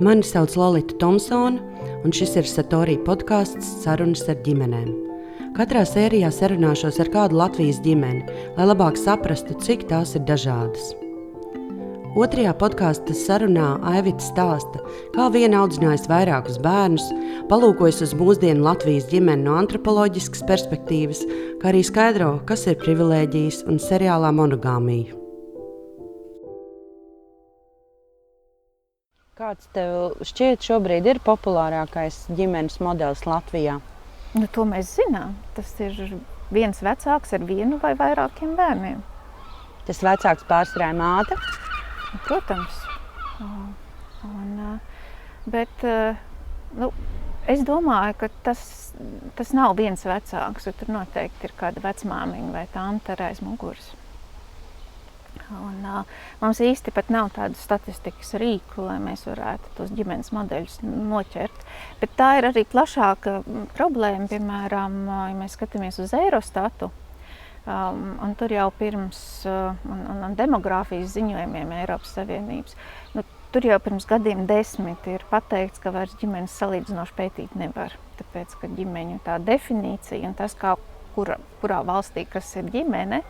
Mani sauc Lorita Thompsone, un šis ir Satorija podkāsts Sarunas ar ģimenēm. Katrā sērijā sarunāšos ar kādu Latvijas ģimeni, lai labāk saprastu, cik tās ir dažādas. Otrajā podkāstu sarunā Aivita stāsta, kā viena audzinājusi vairākus bērnus, palūkojas uz mūsdienu Latvijas ģimeni no antropoloģiskas perspektīvas, kā arī skaidro, kas ir privilēģijas un seriālā monogāmija. Kāds tev šķiet šobrīd ir populārākais ģimenes modelis Latvijā? Nu, to mēs zinām. Tas ir viens vecāks ar vienu vai vairākiem bērniem. Tas vecāks pārstrāja māte? Protams. Un, bet nu, es domāju, ka tas, tas nav viens vecāks. Tur noteikti ir kāda vecmāmiņa vai tante aiz muguras. Un, mums īsti pat nav tādu statistikas rīku, lai mēs varētu tos ģimenes modeļus noķert. Bet tā ir arī plašāka problēma. Piemēram, ja mēs skatāmies uz Eirostatu, um, un tur jau pirms uh, un, un, un demogrāfijas ziņojumiem Eiropas Savienības, nu, tur jau pirms gadiem desmit ir pateikts, ka vairs ģimenes salīdzinoši pētīt nevar. Tāpēc, ka ģimeņu tā definīcija un tas, kā, kura, kurā valstī kas ir ģimene,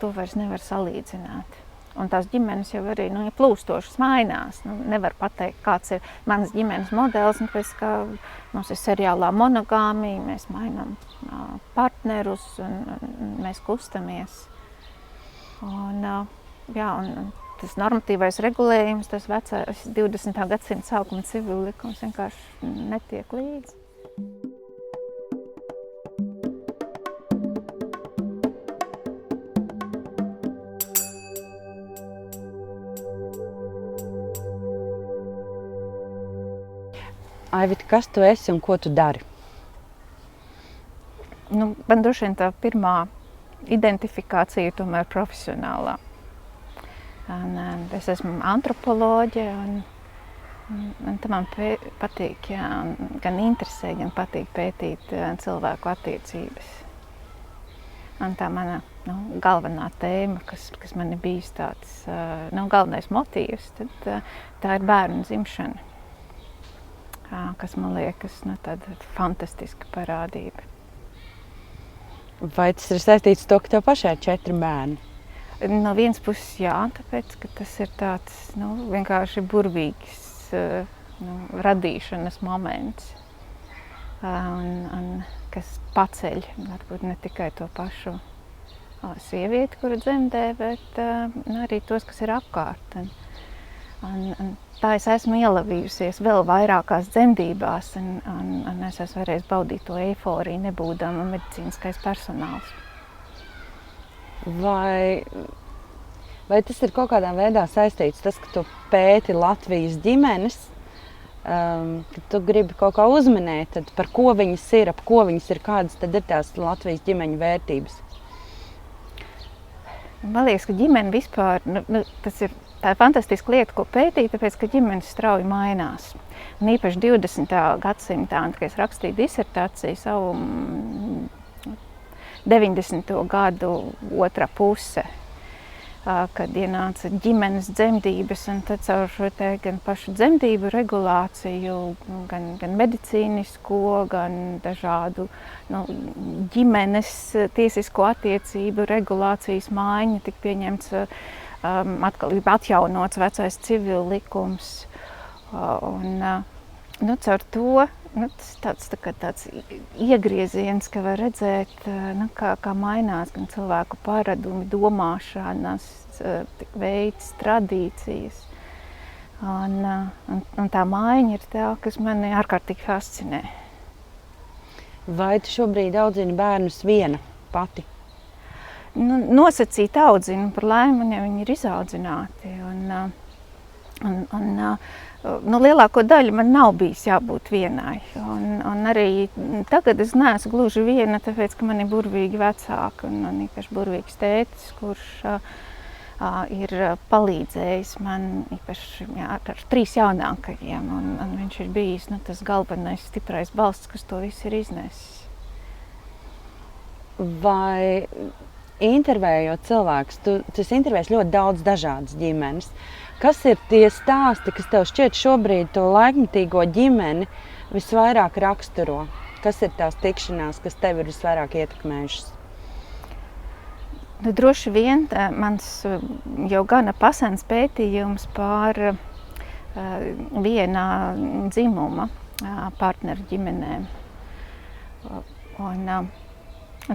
to vairs nevar salīdzināt. Un tās ģimenes jau arī nu, plūstošas mainās. Nu, nevar pateikt, kāds ir mans ģimenes modelis. Nu, pēc, mums ir seriālā monogāmija, mēs mainām partnerus un, un mēs kustamies. Un, jā, un, tas normatīvais regulējums, tas vecais 20. gadsimta sākuma civil likums vienkārši netiek līdzi. Aivita, kas tu esi un ko tu dari? Nu, man droši vien tā pirmā identifikācija tomēr profesionālā. Un, un es esmu antropoloģe un, un, un man pē, patīk, jā, gan interesē, gan patīk pētīt cilvēku attiecības. Un tā mana nu, galvenā tēma, kas, kas man ir bijis tāds nu, galvenais motīvs, tad, tā ir bērnu dzimšana kas man liekas nu, fantastiska parādība. Vai tas ir saistīts ar to, ka tev pašai ir četri bērni? No vienas puses, jā, tāpēc tas ir tāds nu, vienkārši burvīgs nu, radīšanas moments, un, un, kas paceļ varbūt ne tikai to pašu sievieti, kura dzemdē, bet nu, arī tos, kas ir apkārt. Un, un, un tā es esmu ielavījusies vēl vairākās dzemdībās, un, un, un es esmu varējis baudīt to eifóriju, nebūdama medicīniskais personāls. Vai, vai tas ir kaut kādā veidā saistīts tas, ka tu pēti Latvijas ģimenes, um, ka tu gribi kaut kā uzminēt, par ko viņas ir, ap ko viņas ir, kādas tad ir tās Latvijas ģimeņu vērtības? Man liekas, ka ģimene vispār, nu, nu, tas ir Tā ir fantastiska lieta, ko pētīt, tāpēc ka ģimenes strauji mainās. Un īpaši 20. gadsimtā, kad es rakstīju disertāciju, savu 90. Mm, gadu otrā puse, kad ienāca ģimenes dzemdības, un tad caur šo te gan pašu dzemdību regulāciju, gan, gan medicīnisko, gan dažādu nu, ģimenes tiesisko attiecību regulācijas maiņa tika pieņemts um, atkal ir atjaunots vecais civil likums. Uh, un, uh, nu, caur to nu, tas tāds, tā tāds iegrieziens, ka var redzēt, uh, nu, kā, kā mainās gan cilvēku paradumi, domāšanas veids, tradīcijas. Un, un, un tā maiņa ir tā, kas mani ārkārtīgi fascinē. Vai tu šobrīd audzini bērnus viena pati? Nu, nosacīt audzinu, par laimi man jau viņi ir izaudzināti. Un, un, un, nu, lielāko daļu man nav bijis jābūt vienai. Un, un arī tagad es neesmu gluži viena, tāpēc, ka man ir burvīgi vecāki un, un īpaši burvīgs tētis, kurš uh, ir palīdzējis man īpaši jā, ar trīs jaunākajiem. Un, un viņš ir bijis nu, tas galvenais stiprais balsts, kas to visu ir iznesis. Vai intervējot cilvēkus, tu, tu intervējies ļoti daudz dažādas ģimenes. Kas ir tie stāsti, kas tev šķiet šobrīd to laikmetīgo ģimeni visvairāk raksturo? Kas ir tās tikšanās, kas tev ir visvairāk ietekmējušas? Nu, droši vien mans jau gana pasens pētījums par uh, viena dzimuma uh, partneru ģimenēm. Un, uh,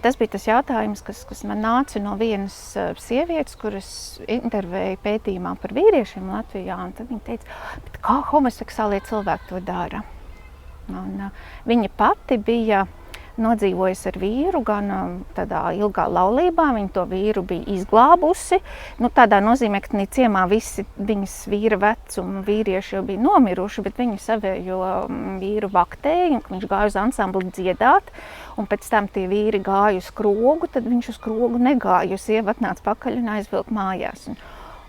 tas bija tas jautājums, kas, kas man nāca no vienas sievietes, kuras intervēja pētījumā par vīriešiem Latvijā. Viņa teica, kā homoseksuālie cilvēki to dara. Un, viņa pati bija nodzīvojusi ar vīru, gan um, tādā ilgā laulībā. Viņa to vīru bija izglābusi. Nu, tādā nozīmē, ka ne ciemā visi viņas vīra vecuma vīrieši jau bija nomiruši, bet viņa savējo um, vīru vaktēja, viņš gāja uz ansambli dziedāt. Un pēc tam tie vīri gāja uz krogu, tad viņš uz krogu negāja. Sieva atnāca pakaļ un aizvilka mājās. Un,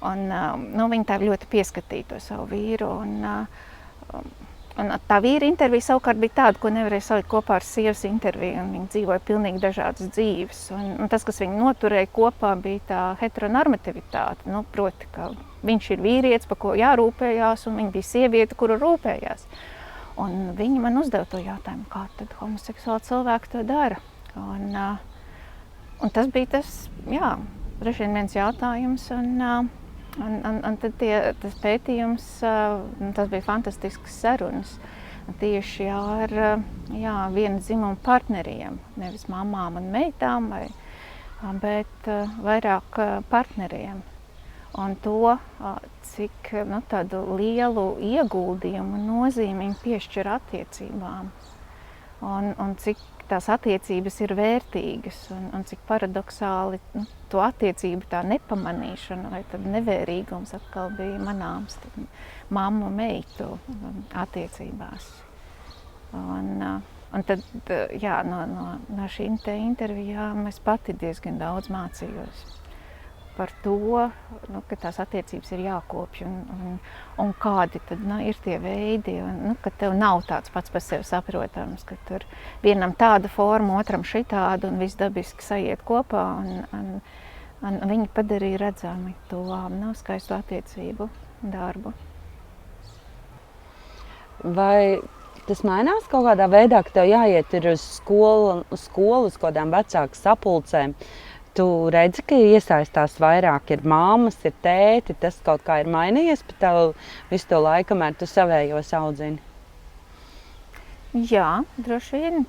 un, um, nu, viņa tā ļoti pieskatīja to savu vīru. Un, um, Un tā vīra intervija savukārt bija tāda, ko nevarēja salikt kopā ar sievas interviju. Viņa dzīvoja pilnīgi dažādas dzīves. Un, un tas, kas viņu noturēja kopā, bija tā heteronormativitāte. Nu, proti, ka viņš ir vīrietis, par ko jārūpējās, un viņa bija sieviete, kura rūpējās. Un viņi man uzdeva to jautājumu, kā tad homoseksuāli cilvēki to dara. Un, un tas bija tas, jā, viens jautājums. Un, Un, un, un tad tie, tas pētījums, tas bija fantastisks sarunas tieši ar jā, viena dzimuma partneriem, nevis mamām un meitām, vai, bet vairāk partneriem. Un to, cik nu, lielu ieguldījumu un nozīmi viņi piešķir attiecībām. Un, un cik tās attiecības ir vērtīgas un, un cik paradoxāli nu, to attiecību tā nepamanīšana vai nevērīgums atkal bija manāms mammu meitu attiecībās. Un, un tad, jā, no, no, no šīm te intervijām es pati diezgan daudz mācījos par to, nu, ka tās attiecības ir jākopja un, un, un kādi tad, nu, ir tie veidi. Un, nu, ka tev nav tāds pats par sevi saprotams, ka tur vienam tāda forma, otram šitāda un viss dabiski sajiet kopā. Un, un, un viņi padarīja redzami to nu, skaistu attiecību darbu. Vai tas mainās kaut kādā veidā, ka tev jāiet uz skolu, uz skolu, uz kādām vecāku sapulcēm? Uh, Tu redzi, ka iesaistās vairāk, ir māmas, ir tēti. Tas kaut kā ir mainījies pa tavu visu to laiku, kamēr tu savējos audzini. Jā, droši vien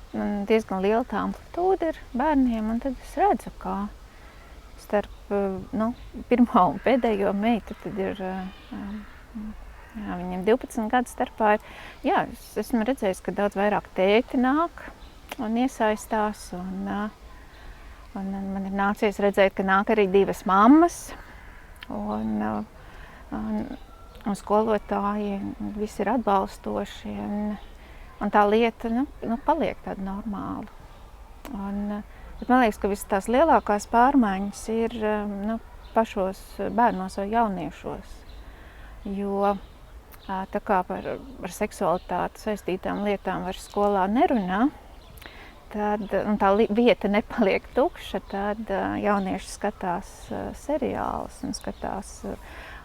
diezgan liela tā amplitūda ir bērniem. Tad es redzu, kā starp nu, pirmo un pēdējo meitu ir. Jā, viņam 12 gadu starpā ir. Jā, es esmu redzējis, ka daudz vairāk tēti nāk un iesaistās. Un, uh, Un man ir nācies redzēt, ka nāk arī divas mammas. Un, un, un skolotāji visi ir atbalstoši. Un, un tā lieta nu, nu, paliek tāda normāla. Un, bet man liekas, ka visas tās lielākās pārmaiņas ir nu, pašos bērnos vai jauniešos. Jo tā kā par, par seksualitāti saistītām lietām vairs skolā nerunā, tad tā vieta nepaliek tukša, tad jaunieši skatās seriālus un skatās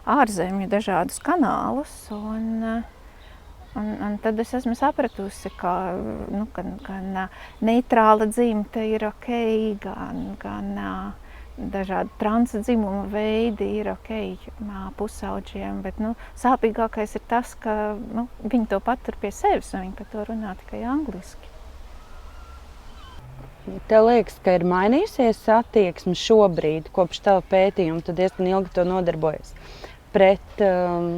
ārzemju dažādus kanālus. Un, Un, un tad es esmu sapratusi, ka nu, gan, gan neitrāla dzimta ir ok, gan, gan dažādi transdzimuma veidi ir ok pusauģiem. Bet nu, sāpīgākais ir tas, ka nu, viņi to patur pie sevis un viņi par to runā tikai angliski. Tev liekas, ka ir mainījusies attieksme šobrīd, kopš tava pētījuma, tu diezgan ilgi to nodarbojies, pret um,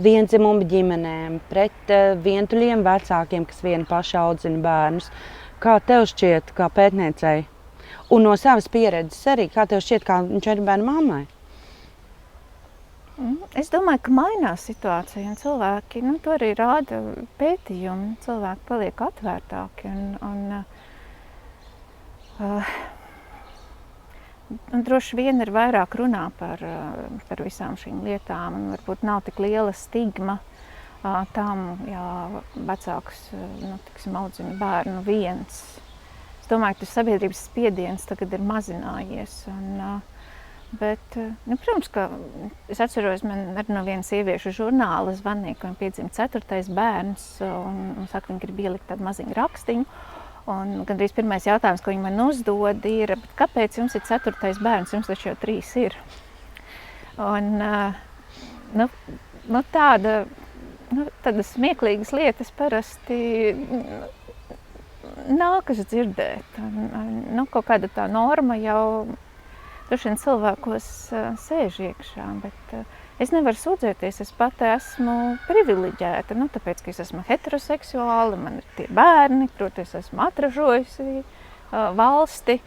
vienzimumu ģimenēm, pret uh, vientuļiem vecākiem, kas vieni paši audzina bērnus. Kā tev šķiet, kā pētniecei? Un no savas pieredzes arī, kā tev šķiet, kā viņš ir bērnu mammai? Mm, es domāju, ka mainās situācija, un cilvēki nu, to arī rāda pētījumi. Cilvēki paliek atvērtāki. Un, un, Uh, un droši vien ir vairāk runā par, uh, par visām šīm lietām, un varbūt nav tik liela stigma uh, tam, ja vecāks nu, tiksim, audzina bērnu viens. Es domāju, ka tas sabiedrības spiediens tagad ir mazinājies. Un, Bet, nu, protams, ka es atceros, man arī no vienas sieviešu žurnāla zvanīja, ka viņam piedzima ceturtais bērns un, un saka, viņi grib ielikt tādu maziņu rakstiņu. Un gandrīz pirmais jautājums, ko viņi man uzdod, ir, kāpēc jums ir ceturtais bērns, jums taču jau trīs ir? Un, nu, nu, tāda, nu, tādas smieklīgas lietas parasti nākas dzirdēt. Un, nu, kaut kāda tā norma jau droši vien cilvēkos sēž iekšā, bet es nevaru sūdzēties, es pati esmu privileģēta, nu, tāpēc, ka es esmu heteroseksuāla, man ir tie bērni, protams, es esmu atražojusi uh, valsti,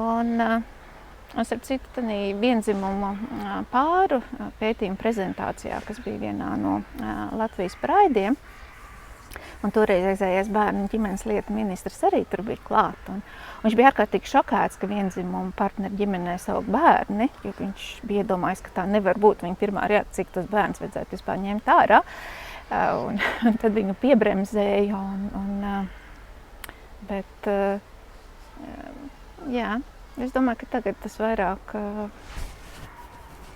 un, uh, un starp citu, tādā vienzimumu pāru pētījuma prezentācijā, kas bija vienā no Latvijas praidiem, Un toreizējais bērnu ģimenes lietu ministrs arī tur bija klāt. Un, viņš bija ārkārtīgi šokēts, ka vienzimumu partneru ģimenē savu bērni, jo viņš bija iedomājis, ka tā nevar būt. Viņa pirmā reakcija, cik tos bērns vajadzētu vispār ņemt ārā. Un, un tad viņu piebremzēja. Un, un, bet, jā, es domāju, ka tagad tas vairāk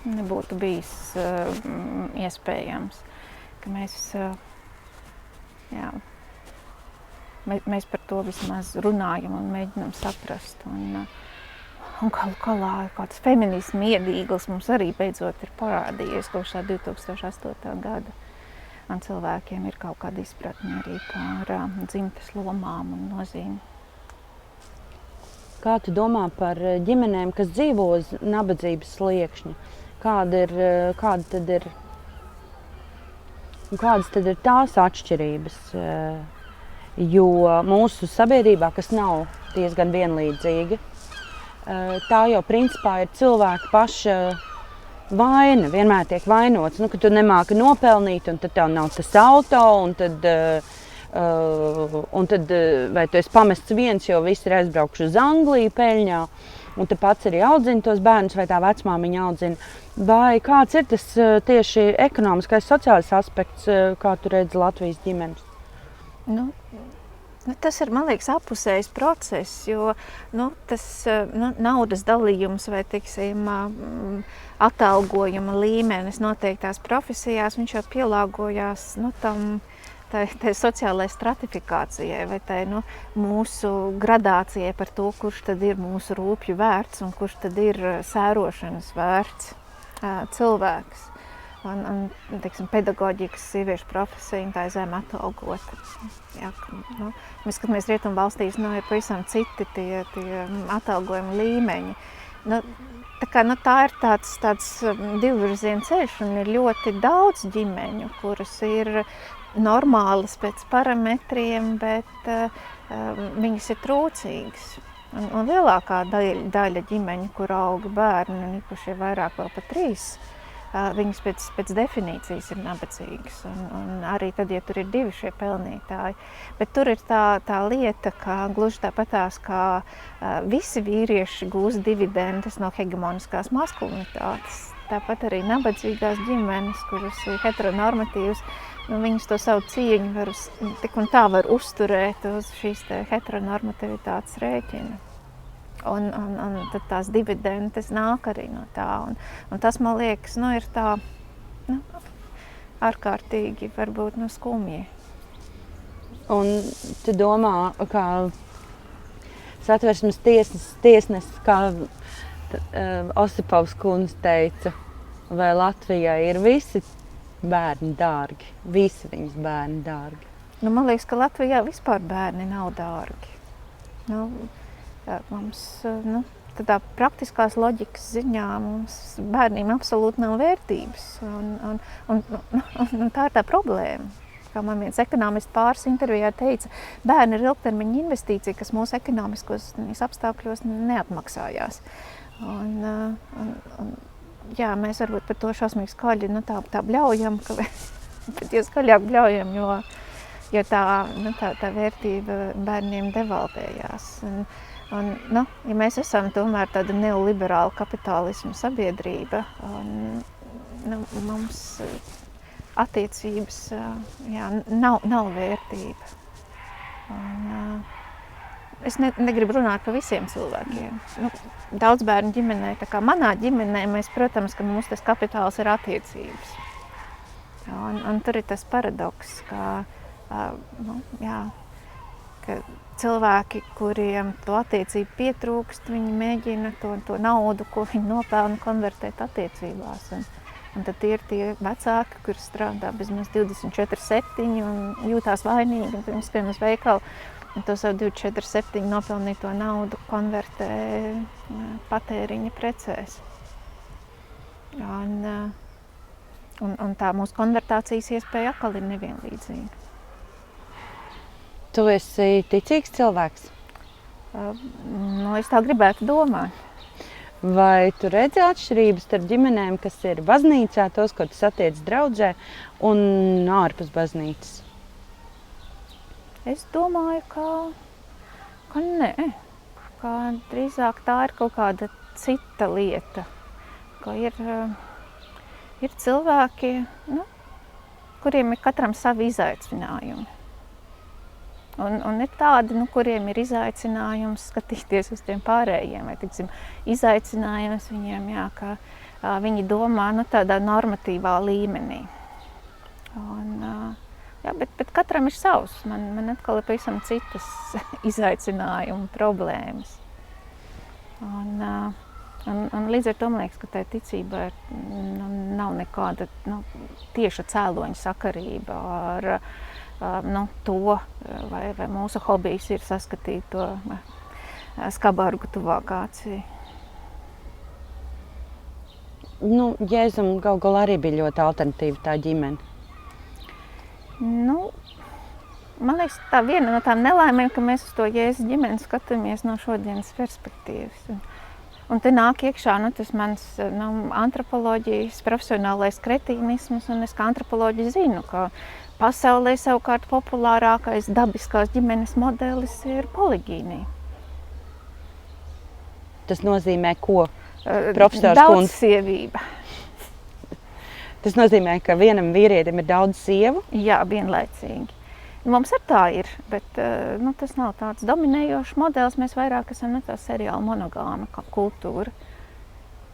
nebūtu bijis iespējams. Ka mēs jā, mēs, par to vismaz runājam un mēģinam saprast. Un, un galu galā kāds feminismu iedīgls mums arī beidzot ir parādījies kopš 2008. gada. Un cilvēkiem ir kaut kāda izpratne arī par uh, dzimtes lomām un nozīmi. Kā tu domā par ģimenēm, kas dzīvo uz nabadzības sliekšņa? Kāda ir, kāda tad ir Un kādas tad ir tās atšķirības? Eh, jo mūsu sabiedrībā, kas nav diezgan vienlīdzīga, eh, tā jau principā ir cilvēka paša vaina. Vienmēr tiek vainots, nu, ka tu nemāki nopelnīt, un tad tev nav tas auto, tad, uh, un tad vai tu esi pamests viens, jo visi ir aizbraukuši uz Angliju peļņā. Uh, un tu pats arī audzini tos bērnus, vai tā vecmāmiņa audzina. Vai kāds ir tas eh, tieši ekonomiskais, sociālais aspekts, eh, kā tu redzi Latvijas ģimenes? Nu, Nu, tas ir liekas, apusējs process, jo nu, tas eh, nu, naudas dalījums vai tiksim, atalgojuma līmenis noteiktās profesijās jau pielāgojās nu, tam tai, tai sociālajai stratifikācijai vai tai nu, mūsu gradācijai par to, kurš tad ir mūsu rūpju vērts un kurš tad ir sērošanas vērts cilvēks. Un, un teiksim, pedagoģikas sieviešu profesija tā ir zem atalgota. Jā, nu, mēs skatāmies rietumu valstīs, nu, ir pavisam citi tie, tie atalgojuma līmeņi. Nu, tā, kā, nu, tā ir tāds, tāds divvirziena ceļš un ir ļoti daudz ģimeņu, kuras ir normālas pēc parametriem, bet uh, viņas ir trūcīgas. Un, un lielākā daļa, daļa ģimeņu, kur auga bērni, un īpaši vairāk vēl pat trīs, uh, viņas pēc, pēc definīcijas ir nabadzīgas. Un, un arī tad, ja tur ir divi šie pelnītāji. Bet tur ir tā, tā lieta, ka gluži tāpatās, kā uh, visi vīrieši gūs dividendes no hegemoniskās maskulinitātes, tāpat arī nabadzīgās ģimenes, kuras ir heteronormatīvas, nu, viņas to savu cieņu var uz, tik un tā var uzturēt uz šīs heteronormativitātes rēķina. Un, un, un tad tās dividendes nāk arī no tā. Un, un tas, man liekas, nu, ir tā nu, ārkārtīgi varbūt nu, skumji. Un tu domā, kā satversmes tiesnes, tiesnes kā uh, Osipovs kundze teica, vai Latvijai ir visi bērni dārgi. Visi viņas bērni dārgi. Nu, man liekas, ka Latvijā vispār bērni nav dārgi. Nu, mums, nu, tādā praktiskās loģikas ziņā mums bērniem absolūti nav vērtības. Un, un, un, un, un tā ir tā problēma. Kā man viens ekonomists pāris intervijā teica, bērni ir ilgtermiņa investīcija, kas mūsu ekonomiskos apstākļos neatmaksājās. Un, un, un, jā, mēs varbūt par to šausmīgi skaļi nu, tā, tā bļaujam, ka pat ja skaļāk bļaujam, jo, jo tā, nu, tā, tā vērtība bērniem devalvējās. Un, un, nu, ja mēs esam tomēr tāda neoliberāla kapitālisma sabiedrība, un, nu, mums attiecības jā, nav, nav vērtība. Un, es ne, negribu runāt par visiem cilvēkiem. Nu, daudz bērnu ģimenē, tā kā manā ģimenē, mēs, protams, ka mums tas kapitāls ir attiecības. Jā, un, un tur ir tas paradoks, ka, uh, nu, jā, ka cilvēki, kuriem to attiecību pietrūkst, viņi mēģina to, to naudu, ko viņi nopelna, konvertēt attiecībās. Un, un tad ir tie vecāki, kuri strādā bezmaz 24, 7 un jūtās vainīgi, un pirms skrien uz veikalu to savu 247 nopelnīto naudu konvertē patēriņa precēs. Un, un, un tā mūsu konvertācijas iespēja atkal ir nevienlīdzīga. Tu esi ticīgs cilvēks? Nu, es tā gribētu domāt. Vai tu redzi atšķirības starp ģimenēm, kas ir baznīcā, tos, ko tu satiec draudzē, un ārpus baznīcas? Es domāju, ka, ka nē, ka drīzāk tā ir kaut kāda cita lieta. Ka ir, ir cilvēki, nu, kuriem ir katram savi izaicinājumi. Un, un ir tādi, nu, kuriem ir izaicinājums skatīties uz tiem pārējiem. Vai, tiksim, izaicinājums viņiem, jā, ka uh, viņi domā nu, tādā normatīvā līmenī. Un, uh, Jā, bet, bet katram ir savs. Man, man atkal ir pavisam citas izaicinājumi, problēmas. Un, un, un līdz ar to man liekas, ka tai ticībai nu, nav nekāda nu, tieša cēloņa sakarība ar nu, to, vai, vai mūsu hobijs ir saskatīt to skabargu tuvāk acī. Nu, Jēzum gal galā arī bija ļoti alternatīva tā ģimene. Nu, man liekas, tā viena no tām nelaimēm, ka mēs uz to jēzus ģimeni skatāmies no šodienas perspektīvas. Un, un te nāk iekšā nu, tas mans nu, antropoloģijas profesionālais kretīnisms, un es kā antropoloģi zinu, ka pasaulē savukārt populārākais dabiskās ģimenes modelis ir poligīnija. Tas nozīmē ko? Profesors Daudzsievība. Kundze. Tas nozīmē, ka vienam vīrietim ir daudz sievu? Jā, vienlaicīgi. Mums ar tā ir, bet eh, nu, tas nav tāds dominējošs modelis. Mēs vairāk esam ne tā seriāla monogāma kultūra.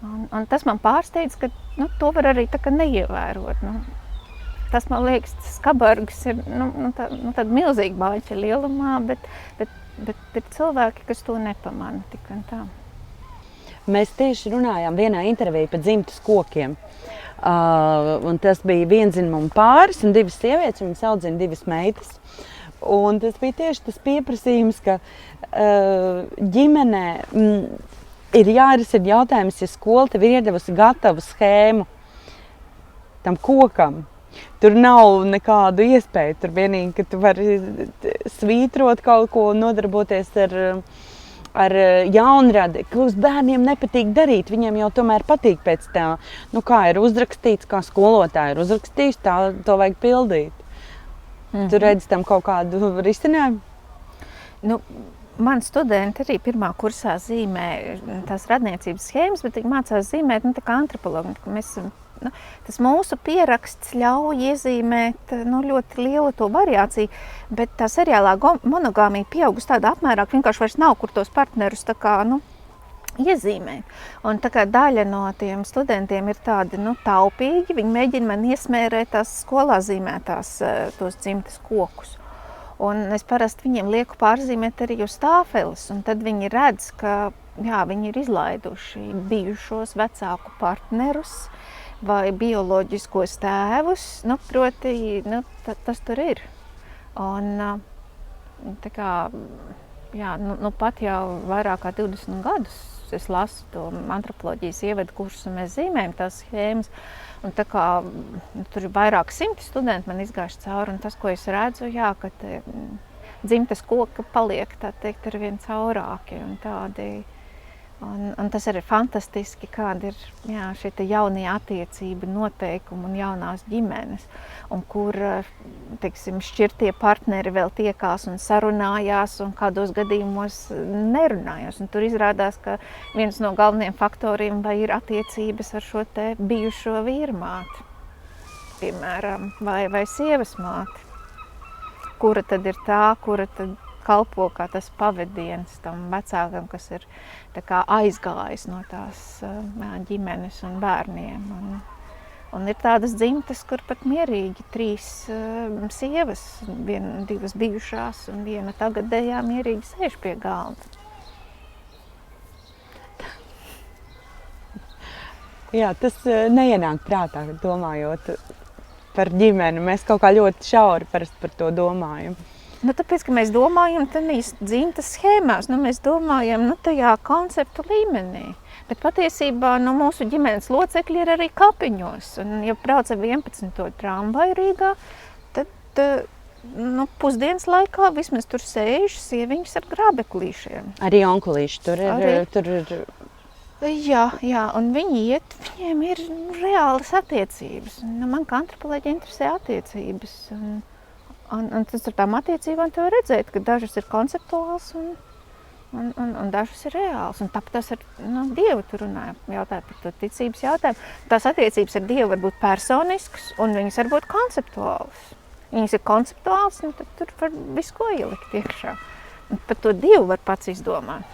Un, un tas man pārsteidz, ka nu, to var arī neievērot. Nu, tas man liekas, tas kabargs ir nu, nu, tā, nu, tāda milzīga bāķa lielumā, bet, bet, bet ir cilvēki, kas to nepamana tik un tā. Mēs tieši runājām vienā intervijā par dzimtas kokiem. Uh, tas bija vienzimumu pāris un divas sievietes, un viņas audzina divas meitas. Un tas bija tieši tas pieprasījums, ka uh, ģimenē mm, ir jārisina jautājums, ja skola tev ir iedevusi gatavu schēmu tam kokam. Tur nav nekādu iespēju. Tur vienīgi, ka tu vari svītrot kaut ko, nodarboties ar uh, ar eh, jaunradi, ka uz bērniem nepatīk darīt. Viņiem jau tomēr patīk pēc tā, nu, kā ir uzrakstīts, kā skolotāji ir uzrakstījuši, tā to vajag pildīt. Mm -hmm. Tu redzi tam kaut kādu risinājumu? Nu, Man studenti arī pirmā kursā zīmē tās radniecības schēmas, bet viņi mācās zīmēt nu, kā antropologi. Mēs esam nu, tas mūsu pieraksts ļauj iezīmēt nu, ļoti lielu to variāciju, bet tā seriālā monogāmija pieaugusi tādā apmērā, ka vienkārši vairs nav kur tos partnerus kā, nu, iezīmēt. Un tā kā daļa no tiem studentiem ir tādi nu, taupīgi, viņi mēģina man iesmērēt tās skolā zīmētās eh, tos dzimtes kokus. Un es parasti viņiem lieku pārzīmēt arī uz tāfeles, un tad viņi redz, ka jā, viņi ir izlaiduši bijušos vecāku partnerus, vai bioloģiskos tēvus, nu, proti, nu, ta, tas tur ir. Un, tā kā, jā, nu, nu, pat jau vairāk kā 20 gadus es lasu to antropoloģijas ievadu kursu, mēs zīmējam tās schēmas. Un tā kā nu, tur ir vairāk simti studenti, man izgājuši cauri, un tas, ko es redzu, jā, ka te, dzimtes koka paliek, tā teikt, ar vien caurāki un tādi Un, un tas ir fantastiski, kāda ir jā, šie jaunie attiecību noteikumi un jaunās ģimenes, un kur teiksim, šķirtie partneri vēl tiekās un sarunājās, un kādos gadījumos nerunājās. Un tur izrādās, ka viens no galvenajiem faktoriem ir attiecības ar šo bijušo vīrmāti, piemēram, vai, vai sievas māti. Kura tad ir tā, kura tad kalpo kā tas pavadiens tam vecākam, kas ir aizgājis no tās ģimenes un bērniem. Un, un ir tādas dzimtas, kur pat mierīgi trīs sievas, vien, divas bijušās un viena tagadējā mierīgi sēž pie galda. Jā, tas neienāk prātā, domājot par ģimeni. Mēs kaut kā ļoti šauri par to domājam. Nu, tāpēc, ka mēs domājam tādās dzimtas schēmās, nu, mēs domājam nu, tajā konceptu līmenī. Bet patiesībā nu, mūsu ģimenes locekļi ir arī kapiņos. Un, ja brauc ar 11. tramvaju Rīgā, tad nu, pusdienas laikā vismaz tur sēž sieviņas ar grābeklīšiem. Arī onkulīši tur ir. Arī. Tur ir... Jā, jā, un viņi iet, viņiem ir reālas attiecības. Nu, man kā antropoloģija interesē attiecības. Un, Un, un tas ar tām attiecībām tev redzēt, ka dažas ir konceptuāls un, un, un, un dažas ir reāls. Un tāpēc tas ar nu, Dievu tur runāja, jautāja par to ticības jautājumu. Tās attiecības ar Dievu var būt personiskas un viņas var būt konceptuālas. Viņas ir konceptuāls, un tad tur var visu ko ielikt iekšā. Un par to Dievu var pats izdomāt.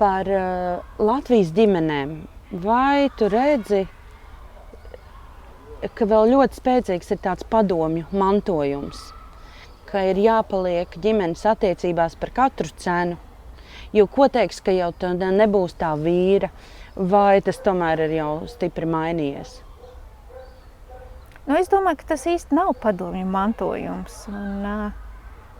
Par uh, Latvijas ģimenēm. Vai tu redzi, ka vēl ļoti spēcīgs ir tāds padomju mantojums, ka ir jāpaliek ģimenes attiecībās par katru cenu. Jo ko teiks, ka jau tā nebūs tā vīra, vai tas tomēr ir jau stipri mainījies? Nu, es domāju, ka tas īsti nav padomju mantojums. Un,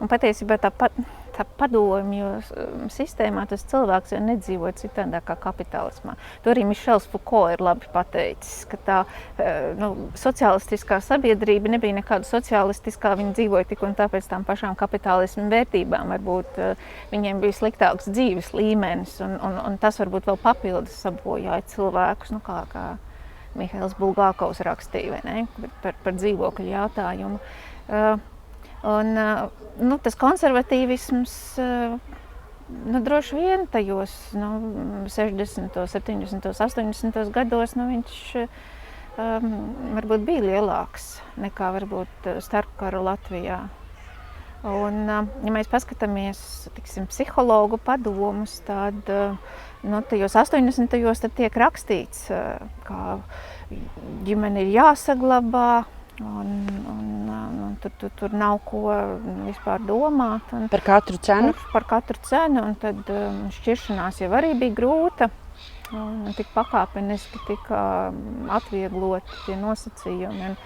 un patiesībā tā pat tā padomju um, sistēmā tas cilvēks jau nedzīvo citādi kā kapitālismā. To arī Mišels Fuko ir labi pateicis, ka tā uh, nu, sociālistiskā sabiedrība nebija nekāda sociālistiskā, viņi dzīvoja tik un tā pēc tām pašām kapitālismu vērtībām. Varbūt uh, viņiem bija sliktāks dzīves līmenis, un, un, un tas varbūt vēl papildus sabojāja cilvēkus, nu, kā, kā Mihails Bulgākovs rakstīja par, par dzīvokļu jautājumu. Uh, Un, nu, tas konservatīvisms nu, droši vien tajos nu, 60, 70, 80 gados nu, viņš um, varbūt bija lielāks nekā varbūt starpkara Latvijā. Un, ja mēs paskatāmies tiksim, psihologu padomus, tad nu, tajos 80. gados tiek rakstīts, ka ģimene ir jāsaglabā, Un, un, un tur, tur, tur nav ko vispār domāt. Un, par katru cenu? Par, par katru cenu. Un tad um, šķiršanās jau arī bija grūta. Un tik pakāpeniski tika atviegloti tie nosacījumi. Un,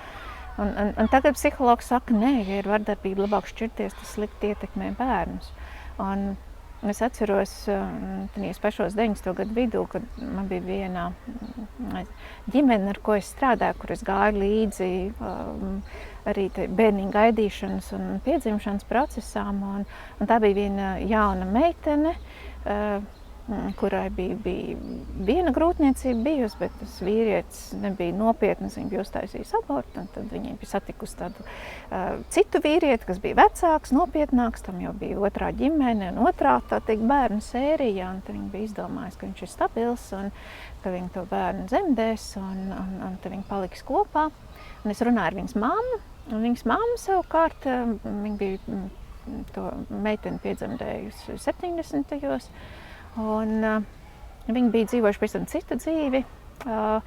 un, un, un tagad psihologs saka, nē, ja ir vardarbība, labāk šķirties, tas slikti ietekmē bērnus. Un, Es atceros, tajos pašos 90. gadu vidū, kad man bija viena mm, ģimene, ar ko es strādāju, kur es gāju līdzi um, arī bērniņu gaidīšanas un piedzimšanas procesām. Un, un tā bija viena jauna meitene. Mm, kurai bija, bija viena grūtniecība bijusi, bet tas vīrietis nebija nopietns. Viņa bija uztaisījis abortu, un tad viņa bija satikusi tādu uh, citu vīrieti, kas bija vecāks, nopietnāks. Tam jau bija otrā ģimene un otrā teikt, bērnu sērija. Viņa bija izdomājusi, ka viņš ir stabils un ka viņa to bērnu dzemdēs, un, un, un tad viņi paliks kopā. Un es runāju ar viņas mammu, un viņas mamma savukārt viņa bija mm, to meiteni piedzemdējusi 70. gados. Un, uh, viņi bija dzīvojuši pavisam citu dzīvi. Uh,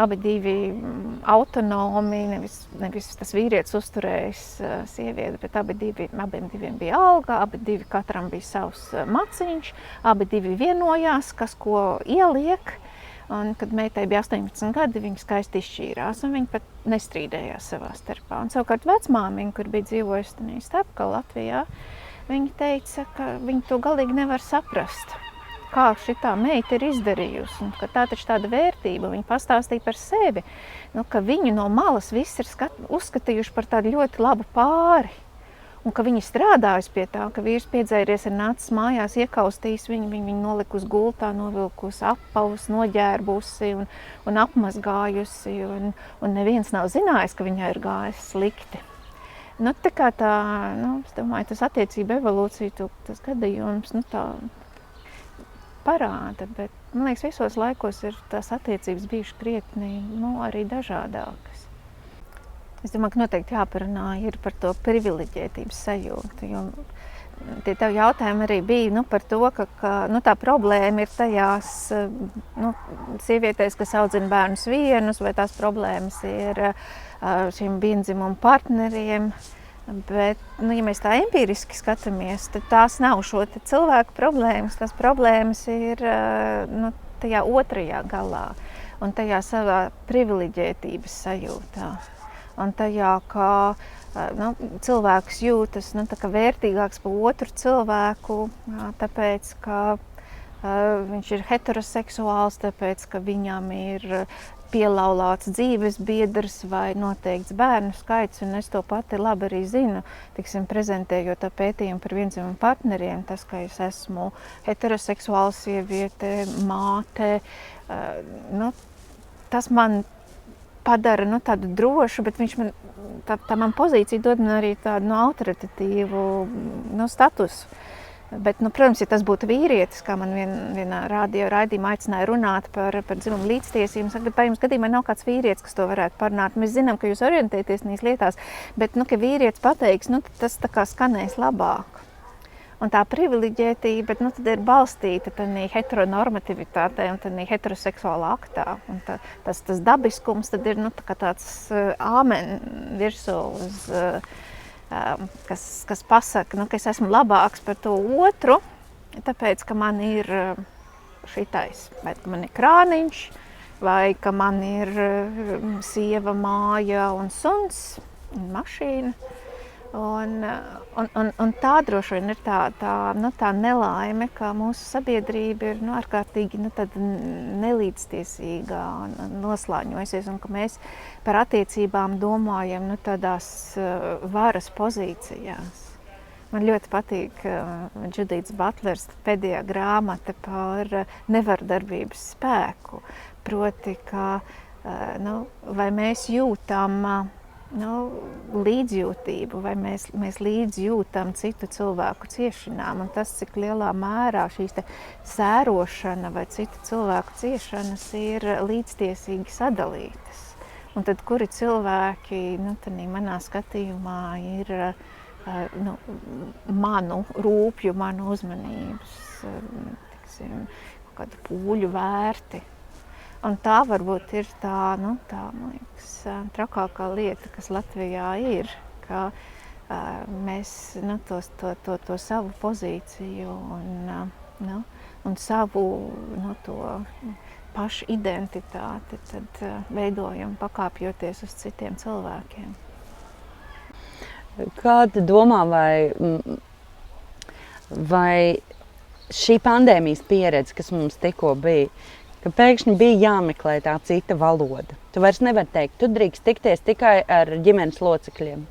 abi divi mm, autonomi, nevis, nevis tas vīrietis uzturējis uh, sievieti, bet abi divi, abiem diviem bija alga, abi divi katram bija savs maciņš, abi divi vienojās, kas ko ieliek. Un, kad meitai bija 18 gadi, viņa skaisti izšķīrās, un viņa pat nestrīdējās savā starpā. Un, savukārt vecmāmiņa, kur bija dzīvojusi starpkā Latvijā, viņa teica, ka viņa to galīgi nevar saprast kā šī meita ir izdarījusi. Un, tā taču tāda vērtība, viņa pastāstīja par sevi, nu, ka viņu no malas viss ir skat, uzskatījuši par tādu ļoti labu pāri. Un ka viņa strādājusi pie tā, ka vīrs piedzēries ir nācis mājās, iekaustījis viņu, viņu, viņu nolikusi gultā, novilkusi apavus, noģērbusi un, un apmazgājusi. Un, un neviens nav zinājis, ka viņai ir gājis slikti. Nu, tā kā tā, nu, es domāju, tas attiecība evolūcija, tas gadījums, nu, tā, parāda, bet man liekas, visos laikos ir tās attiecības bijušas krietni nu, arī dažādākas. Es domāju, ka noteikti jāparunā par to privileģētības sajūtu. Jo tie tev jautājumi arī bija nu, par to, ka, ka nu, tā problēma ir tajās nu, sievietēs, kas audzina bērnus vienus, vai tās problēmas ir šiem vienzimumu partneriem. Bet, nu, ja mēs tā empiriski skatāmies, tad tās nav šo cilvēku problēmas. Tās problēmas ir nu, tajā otrajā galā un tajā savā privileģētības sajūtā. Un tajā, kā nu, cilvēks jūtas nu, vērtīgāks par otru cilvēku, tāpēc ka viņš ir heteroseksuāls, tāpēc ka viņam ir pielaulāts dzīves biedrs vai noteikts bērnu skaits. Es to pati labi arī zinu, tiksim, prezentējot pētījumu par vienzimumu partneriem. Tas, ka es esmu heteroseksuāla sieviete, māte, nu, tas man padara nu, tādu drošu, bet viņš man, tā, tā man pozīcija dod man arī tādu nu, autoritatīvu nu, statusu. Bet, nu, protams, ja tas būtu vīrietis, kā man vien, vienā raidījumā aicināja runāt par, par dzimumu līdztiesību, tad vai jums gadījumā nav kāds vīrietis, kas to varētu parunāt? Mēs zinām, ka jūs orientēties šīs lietās, bet, nu, ka vīrietis pateiks, nu, tas tā kā skanēs labāk. Un tā privileģētība nu, ir balstīta tādā heteronormativitātē un heteroseksuālā aktā. Un tā, tas, tas dabiskums ir nu, tā tāds uh, āmen virsū, uz, uh, kas, kas pasaka, nu, ka es esmu labāks par to otru, tāpēc, ka man ir uh, šitais, vai man ir krāniņš, vai ka man ir uh, sieva, māja un suns un mašīna. Un, un, un, un tā droši vien ir tā, tā, nu, tā nelaime, ka mūsu sabiedrība ir nu, ārkārtīgi nu, nelīdztiesīga un noslāņojusies, un ka mēs par attiecībām domājam nu, tādās uh, varas pozīcijās. Man ļoti patīk uh, Judītas Butlers pēdējā grāmata par uh, nevardarbības spēku. Proti, ka, nu, vai mēs jūtam nu, līdzjūtību, vai mēs, mēs līdzjūtam citu cilvēku ciešanām, un tas, cik lielā mērā šīs sērošana vai citu cilvēku ciešanas ir līdztiesīgi sadalītas. Un tad, kuri cilvēki, nu, manā skatījumā, ir nu, manu rūpju, manu uzmanības, tiksim, kādu pūļu vērti. Un tā varbūt ir tā, nu, tā liekas, trakākā lieta, kas Latvijā ir. Ka, uh, mēs nu, tos, to, to, to savu pozīciju un, uh, nu, un savu nu, pašu identitāti tad, uh, veidojam pakāpjoties uz citiem cilvēkiem. Kāda domā, vai, vai šī pandēmijas pieredze, kas mums tikko bija, ka pēkšņi bija jāmeklē tā cita valoda. Tu vairs nevari teikt, tu drīkst tikties tikai ar ģimenes locekļiem.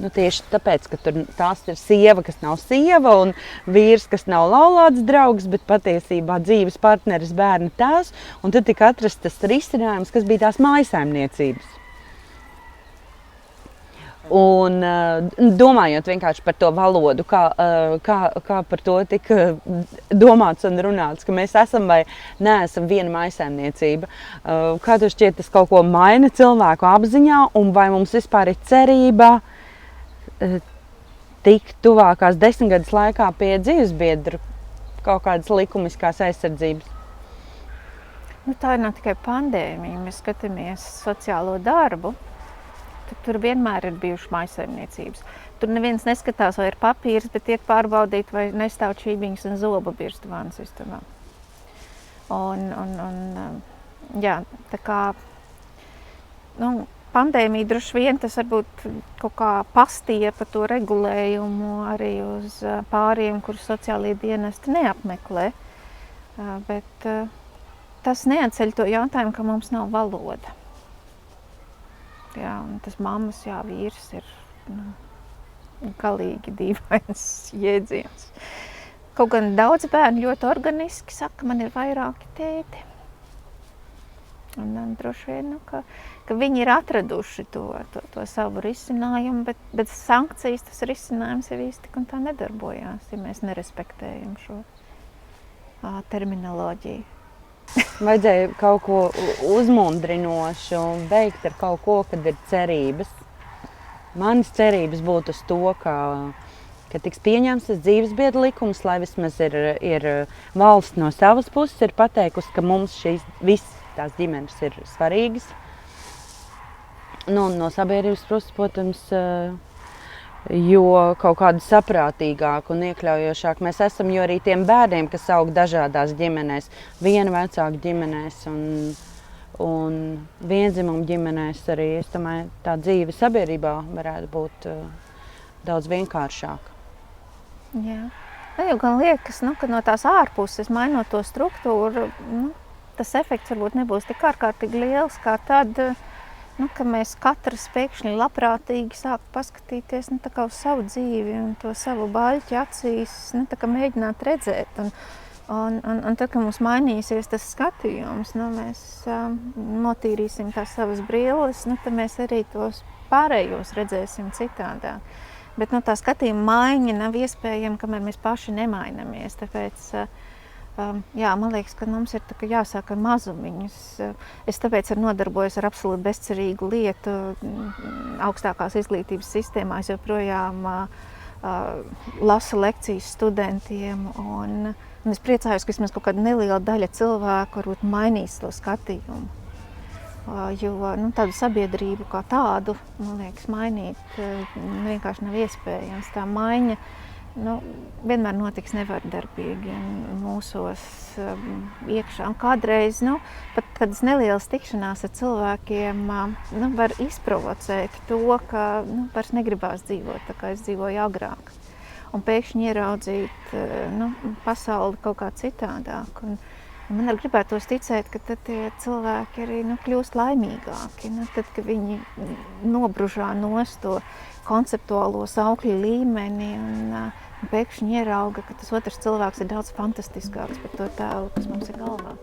Nu, tieši tāpēc, ka tur tās ir sieva, kas nav sieva, un vīrs, kas nav laulāts draugs, bet patiesībā dzīves partneris, bērna tēvs. Tad tika atrasts tas risinājums, kas bija tās mājsaimniecības. Un, uh, domājot vienkārši par to valodu, kā, uh, kā, kā par to tika domāts un runāts, ka mēs esam vai neesam viena maisaimniecība. Kā tev šķiet, tas kaut ko maina cilvēku apziņā, un vai mums vispār ir cerība tikt tuvākās desmitgades laikā pie dzīvesbiedru kaut kādas likumiskās aizsardzības? Nu, tā ir ne tikai pandēmija, mēs skatāmies sociālo darbu tur vienmēr ir bijušas maisaimniecības. Tur neviens neskatās, vai ir papīrs, bet iet pārbaudīt, vai nestāv čībiņas un zoba birstu vānu sistēmā. Un, un, un, jā, tā kā nu, pandēmija droši vien tas varbūt kaut kā pastīja pa to regulējumu arī uz pāriem, kurus sociālie dienesti neapmeklē. Bet tas neatceļ to jautājumu, ka mums nav valoda. Jā, tas mammas, jā, vīrs ir nu, galīgi dīvains jēdziens. Kaut gan daudz bērnu ļoti organiski saka, man ir vairāki tēti. Un, un droši vien, nu, ka, ka viņi ir atraduši to, to, to savu risinājumu, bet bez sankcijas tas risinājums jau īsti un tā nedarbojās, ja mēs nerespektējam šo uh, terminoloģiju. Vajadzēja kaut ko uzmundrinošu, beigt ar kaut ko, kad ir cerības. Manas cerības būtu uz to, ka, ka tiks pieņemts tas dzīvesbiedra likums, lai vismaz ir, ir valsts no savas puses ir pateikusi, ka mums šīs visas tās ģimenes ir svarīgas. Nu, no sabiedrības puses, protams, uh, jo kaut kāda saprātīgāka un iekļaujošāka mēs esam. Jo arī tiem bērniem, kas aug dažādās ģimenēs, viena vecāka ģimenēs un, un vienzimumu ģimenēs, arī domāju, tā dzīve sabiedrībā varētu būt uh, daudz vienkāršāka. Jā. Man jau gan liekas, nu, ka no tās ārpuses, mainot to struktūru, nu, tas efekts varbūt nebūs tik ārkārtīgi liels kā tad, uh, nu, ka mēs katrs pēkšņi labprātīgi sāk paskatīties nu, uz savu dzīvi un to savu baļķu acīs, nu, mēģināt redzēt. Un, un, un, un tad, kad mums mainīsies tas skatījums, nu, mēs um, notīrīsim tās savas brilles, nu, tad mēs arī tos pārējos redzēsim citādāk. Bet nu, tā skatījuma maiņa nav iespējama, kamēr mēs paši nemainamies. Tāpēc, uh, jā, man liekas, ka mums ir jāsāk ar mazumiņus. Es tāpēc arī nodarbojos ar absolūti bezcerīgu lietu. Mm, augstākās izglītības sistēmā es joprojām lasu lekcijas studentiem. Un, un es priecājos, ka vismaz kaut kāda neliela daļa cilvēku varbūt mainīs to skatījumu. Jo nu, tādu sabiedrību kā tādu, man liekas, mainīt vienkārši nav iespējams. Tā maiņa uh, nu, vienmēr notiks nevardarbīgi mūsos um, iekšā. Un kādreiz nu, pat tādas nelielas tikšanās ar cilvēkiem um, nu, var izprovocēt to, ka nu, vairs negribās dzīvot tā, kā es dzīvoju agrāk. Un pēkšņi ieraudzīt uh, nu, pasauli kaut kā citādāk. Un, Man arī gribētos ticēt, ka tie cilvēki arī nu, kļūst laimīgāki. Nu, tad, kad viņi nobružā nost to konceptuālo saukļu līmeni un, un pēkšņi ierauga, ka tas otrs cilvēks ir daudz fantastiskāks par to tēlu, kas mums ir galvā.